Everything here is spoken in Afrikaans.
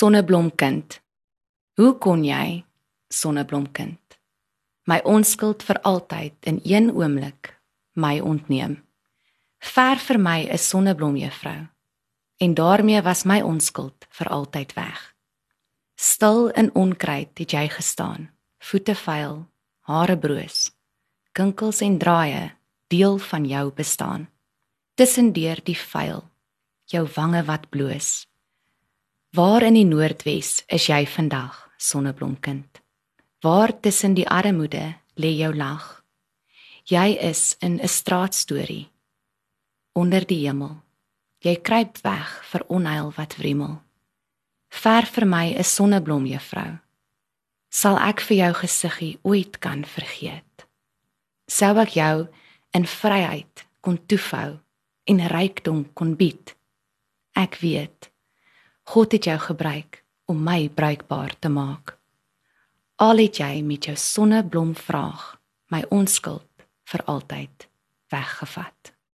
Sonneblomkind. Hoe kon jy, sonneblomkind, my onskuld vir altyd in een oomblik my ontneem? Ver vir my 'n sonneblom juffrou en daarmee was my onskuld vir altyd weg. Stil in onkruid het jy gestaan, voete vuil, hare broos, kinkels en draaie deel van jou bestaan. Tussendeur die vuil, jou wange wat bloos. Waar in die noordwes is jy vandag, sonneblomkind? Waar tussen die armoede lê jou lag? Jy is in 'n straatstorie onder die hemel. Jy kruip weg vir onheil wat wrimmel. Ver vir my 'n sonneblom juffrou. Sal ek vir jou gesiggie ooit kan vergeet? Sou ek jou in vryheid kon toefou en rykdom kon bied? Ek weet God het jou gebruik om my bruikbaar te maak. Al het jy met jou sonneblom vraag my onskuld vir altyd weggevat.